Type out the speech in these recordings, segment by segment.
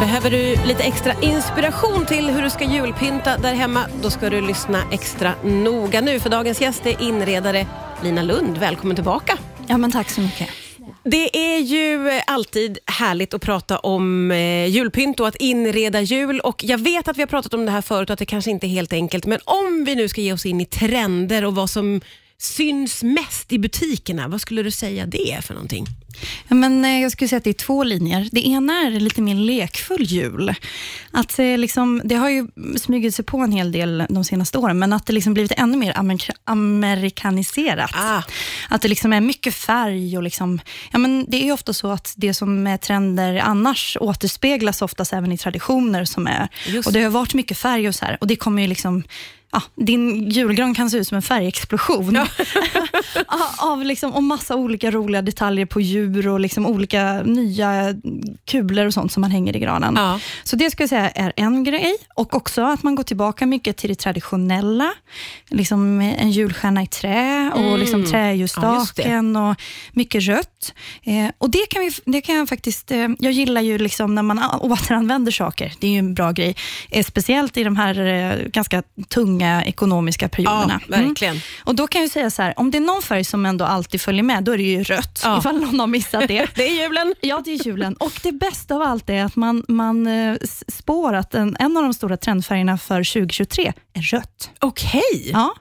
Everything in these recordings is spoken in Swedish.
Behöver du lite extra inspiration till hur du ska julpynta där hemma? Då ska du lyssna extra noga nu för dagens gäst är inredare Lina Lund. Välkommen tillbaka. Ja, men tack så mycket. Det är ju alltid härligt att prata om eh, julpynt och att inreda jul. Och Jag vet att vi har pratat om det här förut och att det kanske inte är helt enkelt. Men om vi nu ska ge oss in i trender och vad som syns mest i butikerna, vad skulle du säga det är för någonting? Ja, men, eh, jag skulle säga att det är två linjer. Det ena är lite mer lekfull jul. Att, eh, liksom, det har ju smugit sig på en hel del de senaste åren, men att det liksom blivit ännu mer amer amerikaniserat. Ah. Att det liksom är mycket färg och liksom, ja, men det är ofta så att det som är trender annars återspeglas oftast även i traditioner som är. Just. Och Det har varit mycket färg och så här, och det kommer ju liksom Ja, din julgran kan se ut som en färgexplosion. Ja. av liksom, och massa olika roliga detaljer på djur och liksom olika nya kulor och sånt som man hänger i granen. Ja. Så det ska jag säga är en grej. Och också att man går tillbaka mycket till det traditionella. Liksom en julstjärna i trä och Mm. liksom Ja, träljusstaken och mycket rött. Eh, och det kan, vi, det kan jag faktiskt... Eh, jag gillar ju liksom när man återanvänder saker. Det är ju en bra grej. Eh, speciellt i de här eh, ganska tunga ekonomiska perioderna. Ja, verkligen. Mm. Och Då kan jag säga så här, om det är någon färg som ändå alltid följer med, då är det ju rött. Ja. Ifall någon har missat det. Det är julen. Ja, det är julen. Och det bästa av allt är att man, man eh, spår att en, en av de stora trendfärgerna för 2023 är rött. Okej. Ja,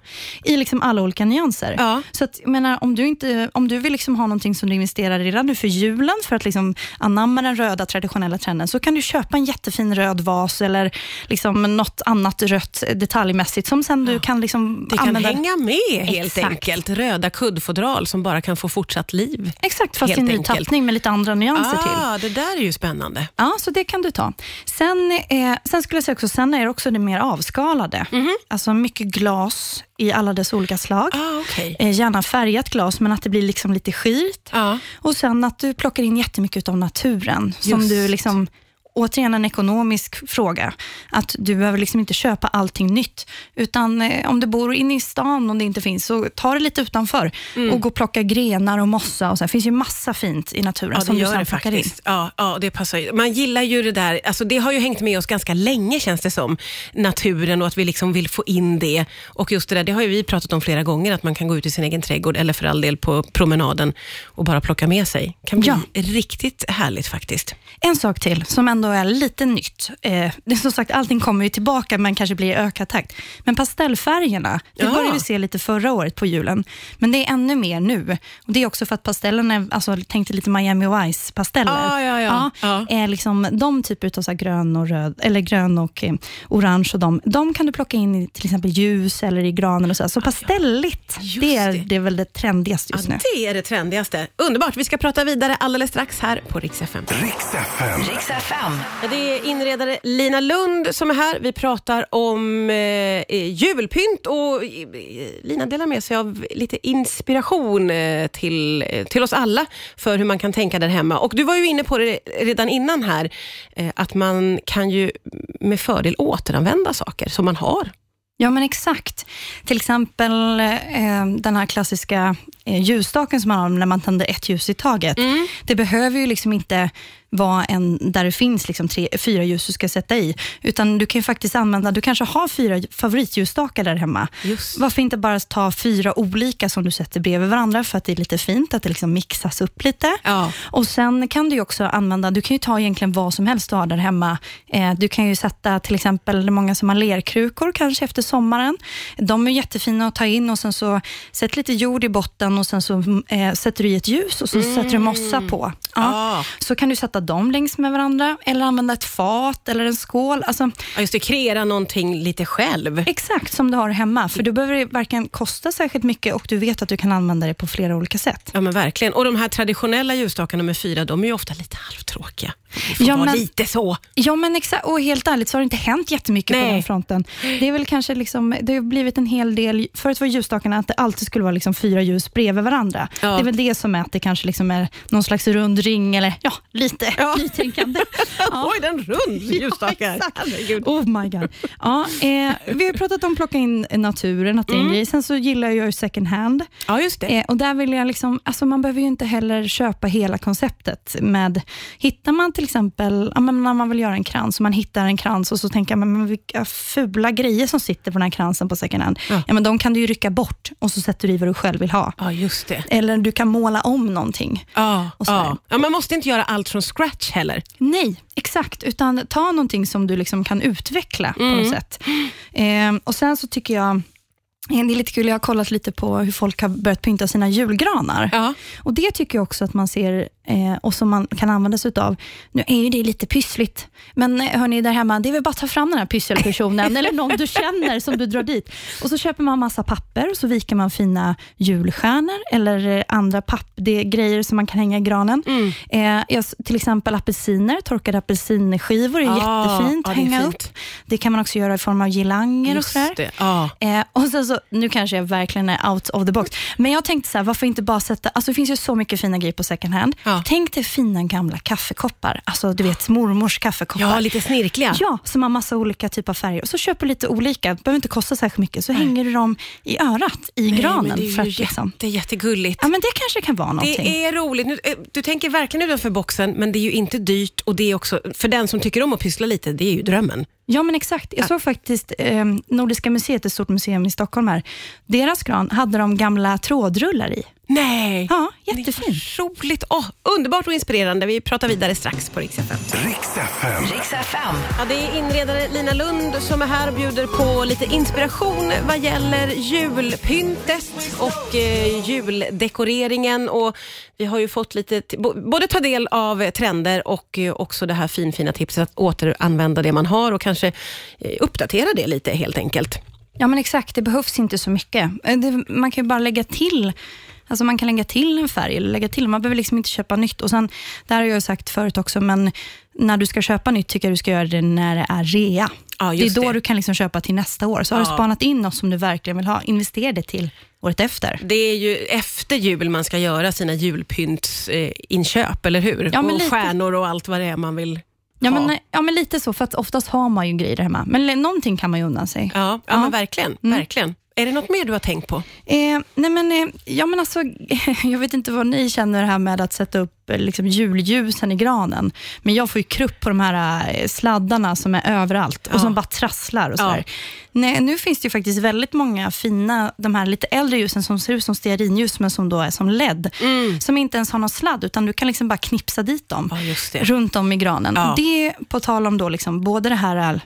I liksom alla olika nyanser. Ja. Så att, jag menar, om, du inte, om du vill liksom ha någonting som du investerar i redan nu för julen, för att liksom anamma den röda traditionella trenden, så kan du köpa en jättefin röd vas eller liksom något annat rött detaljmässigt, som sen du kan liksom Det kan använda. hänga med helt Exakt. enkelt. Röda kuddfodral som bara kan få fortsatt liv. Exakt, fast i ny enkelt. tappning med lite andra nyanser till. Ah, det där är ju spännande. Ja, så det kan du ta. Sen, eh, sen skulle jag säga också, sen är det också det mer avskalade. Alltså mycket glas i alla dess olika slag. Ah, okej. Eh, gärna färgat glas, men att det blir liksom lite skirt. Ja. Och sen att du plockar in jättemycket av naturen. Som Just. du liksom, återigen en ekonomisk fråga. Att du behöver liksom inte köpa allting nytt. Utan eh, om du bor inne i stan och det inte finns, så ta det lite utanför. Mm. Och gå och plocka grenar och mossa. Och så. Det finns ju massa fint i naturen Ja, det som du gör sen det plockar in. faktiskt. Ja, ja, det passar ju. Man gillar ju det där, alltså det har ju hängt med oss ganska länge känns det som, naturen och att vi liksom vill få in det. Och just det där, det har ju vi pratat om flera gånger, att man kan gå ut i sin egen trädgård eller för all del på promenaden och bara plocka med sig. kan bli Ja. riktigt härligt faktiskt. En sak till som ändå är lite nytt. Eh, det är som sagt, allting kommer ju tillbaka men kanske blir i ökad takt. Men pastellfärgerna, det Ja. började vi se lite förra året på julen. Men det är ännu mer nu. Och Det är också för att pastellerna, alltså tänkte lite Miami Vice-pasteller. Ah, ja, ja. Ja. Är liksom de typer av så här grön och röd, eller grön och eh, orange och de, de kan du plocka in i till exempel ljus eller i granen och så. här. Så pastelligt, Just det är, det. det är väl det trendigaste just nu. det är det trendigaste. Underbart, vi ska prata vidare alldeles strax här på Rix FM. Riks FM. Riks FM. Det är inredare Lina Lund som är här. Vi pratar om eh, julpynt och eh, Lina delar med sig av lite inspiration eh, till, eh, till oss alla för hur man kan tänka där hemma. Och Du var ju inne på det redan innan här, eh, att man kan ju med fördel återanvända saker som man har. Ja, men exakt. Till exempel eh, den här klassiska eh, ljusstaken som man har när man tänder ett ljus i taget. Det behöver ju liksom inte vara en där det finns liksom tre, fyra ljus du ska sätta i, utan du kan ju faktiskt använda, du kanske har fyra favoritsljusstakar där hemma. Just. Varför inte bara ta fyra olika som du sätter bredvid varandra för att det är lite fint, att det liksom mixas upp lite. Ja. Och Sen kan du också använda, du kan ju ta egentligen vad som helst du har där hemma. Eh, du kan ju sätta till exempel, många som har lerkrukor kanske efter sommaren. De är jättefina att ta in och sen så sätt lite jord i botten och sen så eh, sätter du i ett ljus och så sätter du mossa på. Ah. Så kan du sätta dem längs med varandra eller använda ett fat eller en skål. Alltså, Ja, just det, kreera någonting lite själv. exakt som du har hemma, för då behöver det varken kosta särskilt mycket och du vet att du kan använda det på flera olika sätt. Ja men verkligen. Och de här traditionella ljusstakarna med fyra, de är ju ofta lite halvtråkiga. Det får Ja, vara men- lite så. Ja, men exakt. Och helt ärligt så har det inte hänt jättemycket Nej. på den fronten. Det är väl kanske liksom, det har blivit en hel del, förut var ljusstakarna att det alltid skulle vara liksom fyra ljus bredvid bredvid varandra. Ja. Det är väl det som är att det kanske liksom är någon slags rund ring eller ja, lite Ja. nytänkande. Ja. Oj, den rund exakt. Herregud. Oh my god. Ja, eh, vi har pratat om att plocka in naturen, att det är Mm. en grej. Sen så gillar jag ju second hand. Ja, just det. Eh, och där vill jag liksom, alltså man behöver ju inte heller köpa hela konceptet. Med, hittar man till exempel, ja, men när man vill göra en krans, och man hittar en krans och så tänker man, men vilka fula grejer som sitter på den här kransen på second hand. Ja. Ja. men de kan du ju rycka bort och så sätter du i vad du själv vill ha. Ja, just det. Eller du kan måla om någonting. Ja, ja. ja, man måste inte göra allt från scratch heller. Nej, exakt. Utan ta någonting som du liksom kan utveckla på Mm. något sätt. Eh, och Sen så tycker jag, eh, det är lite kul, jag har kollat lite på hur folk har börjat pynta sina julgranar. Ja. Och Det tycker jag också att man ser eh, och som man kan använda sig utav. Nu är ju det lite pyssligt, men eh, hörni där hemma, det är väl bara att ta fram den här pysselpersonen eller någon du känner som du drar dit. Och så köper man massa papper och så viker man fina julstjärnor eller eh, andra papp, det grejer som man kan hänga i granen. Mm. Eh, jag, till exempel apelsiner, torkade apelsinskivor är Ja, jättefint att är hänga upp. Det kan man också göra i form av girlanger och sådär. Ja. Eh, och sen så, nu kanske jag verkligen är out of the box, men jag tänkte så här, varför inte bara sätta, alltså det finns ju så mycket fina grejer på second hand. Ja. Tänk dig fina gamla kaffekoppar, alltså du vet mormors kaffekoppar. ja, lite snirkliga. Ja, som har massa olika typer av färger. Och så köper du lite olika, det behöver inte kosta särskilt mycket, så hänger du dem i örat i Nej, granen. men det är för ju att, liksom, jätte, jättegulligt. ja, men det kanske kan vara någonting. Det är roligt. Nu, eh, Du tänker verkligen utanför boxen, men det är ju inte dyrt och det är också, för den som tycker om att pyssla lite, det är ju drömmen. Ja, men exakt. Jag såg faktiskt eh, Nordiska museet, ett stort museum i Stockholm här. Deras gran hade de gamla trådrullar i. Nej! Ja, jättefint. Roligt. Åh, underbart och inspirerande. Vi pratar vidare strax på Rix FM. Riks FM. Riks FM. Ja, det är inredare Lina Lund som är här och bjuder på lite inspiration vad gäller julpyntet och eh, juldekoreringen. Och vi har ju fått lite, både ta del av trender och eh, också det här finfina tipset att återanvända det man har och kanske eh, uppdatera det lite helt enkelt. Ja, men exakt. Det behövs inte så mycket. Eh, Det, man kan ju bara lägga till Alltså man kan lägga till en färg, eller lägga till. man behöver liksom inte köpa nytt. Och sen, där har jag sagt förut också, men när du ska köpa nytt tycker jag du ska göra det när det är rea. Ja, det är då det. du kan liksom köpa till nästa år. Så har du spanat in något som du verkligen vill ha, investera det till året efter. Det är ju efter jul man ska göra sina julpyntsinköp, inköp, eller hur? Ja, och lite. stjärnor och allt vad det är man vill Ja ha. men, ja, men lite så, för att oftast har man ju grejer hemma. Men någonting kan man ju undan sig. Ja, ja, Ja. men verkligen. verkligen. Är det något mer du har tänkt på? Eh, nej men, eh, ja, men alltså, jag vet inte vad ni känner här med att sätta upp eh, liksom, julljusen i granen. Men jag får ju krupp på de här eh, sladdarna som är överallt och Ja. som bara trasslar. Och Ja. sådär. Nej, nu finns det ju faktiskt väldigt många fina, de här lite äldre ljusen som ser ut som stearinljus, men som då är som LED. Som inte ens har någon sladd, utan du kan liksom bara knipsa dit dem Ja, runt om i granen. Ja. Det på tal om då liksom, både det här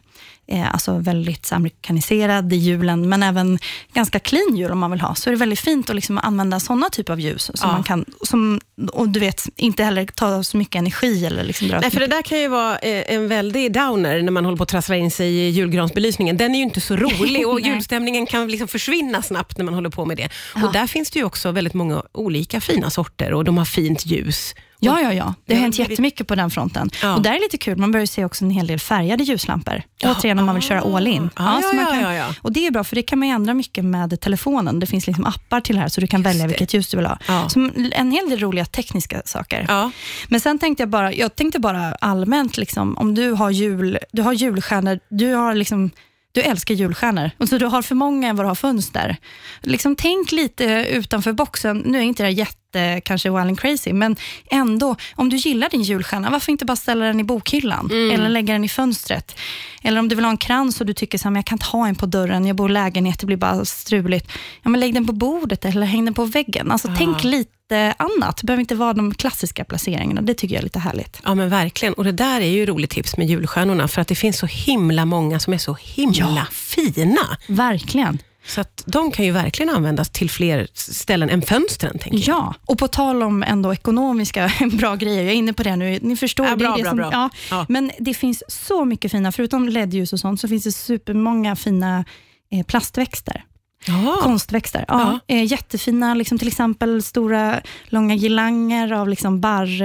eh, alltså väldigt så amerikaniserad julen, men även ganska clean jul om man vill ha, så är det väldigt fint att liksom använda sådana typer av ljus. Som Ja. man kan, som, och du vet, inte heller ta så mycket energi. Eller liksom dra Nej, för det där kan ju vara eh, en väldig downer när man håller på att trassla in sig i julgransbelysningen. Den är ju inte så rolig och julstämningen kan liksom försvinna snabbt när man håller på med det. Ja. Och Där finns det ju också väldigt många olika fina sorter och de har fint ljus. Ja, ja, ja. Det har Ja, hänt jättemycket på den fronten. Ja. Och där är det lite kul, man börjar se också en hel del färgade ljuslampor. Återigen om man vill köra all in. Ja, så ja, man kan, ja, ja. Och Det är bra, för det kan man ändra mycket med telefonen. Det finns liksom appar till det här, så du kan välja det. vilket ljus du vill ha. Ja. Så en hel del roliga tekniska saker. Ja. Men sen tänkte jag bara, jag tänkte bara allmänt, liksom, om du har, jul, du har julstjärnor, du har liksom du älskar julstjärnor så du har för många än vad du har fönster. Liksom, tänk lite utanför boxen. Nu är inte det jätte kanske wild and crazy, men ändå, om du gillar din julstjärna, varför inte bara ställa den i bokhyllan eller lägga den i fönstret? Eller om du vill ha en krans och du tycker att jag kan inte ha en på dörren, jag bor i lägenhet, det blir bara struligt. Ja, men lägg den på bordet eller häng den på väggen. Alltså, Tänk lite annat, det behöver inte vara de klassiska placeringarna. Det tycker jag är lite härligt. Ja, men verkligen. Och Det där är ju roligt tips med julstjärnorna, för att det finns så himla många som är så himla fina. Verkligen. Så att de kan ju verkligen användas till fler ställen än fönstren. Tänker jag. Ja, och på tal om ändå ekonomiska bra grejer, jag är inne på det nu, ni förstår. Ja, bra, det bra, som, bra. Ja, Ja. Men det finns så mycket fina, förutom LED-ljus och sånt, så finns det supermånga fina eh, plastväxter. Ja. konstväxter. Ja, eh, jättefina, liksom, till exempel stora långa girlanger av liksom barr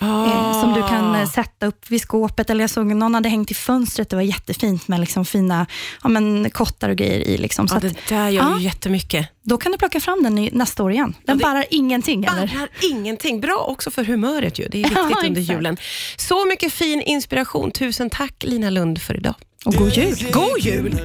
eh, som du kan Ah. eh, sätta upp vid skåpet. Eller jag såg någon hade hängt i fönstret, det var jättefint med liksom fina ja, men, kottar och grejer i. Liksom. Så Ja, att, det där gör Ja. ju jättemycket. då kan du plocka fram den i, nästa år igen. Den det- barrar ingenting. Eller? Barrar ingenting. Bra också för humöret ju. Det är viktigt Ja, under julen. Så mycket fin inspiration. Tusen tack Lina Lund för idag. Och god jul! God jul!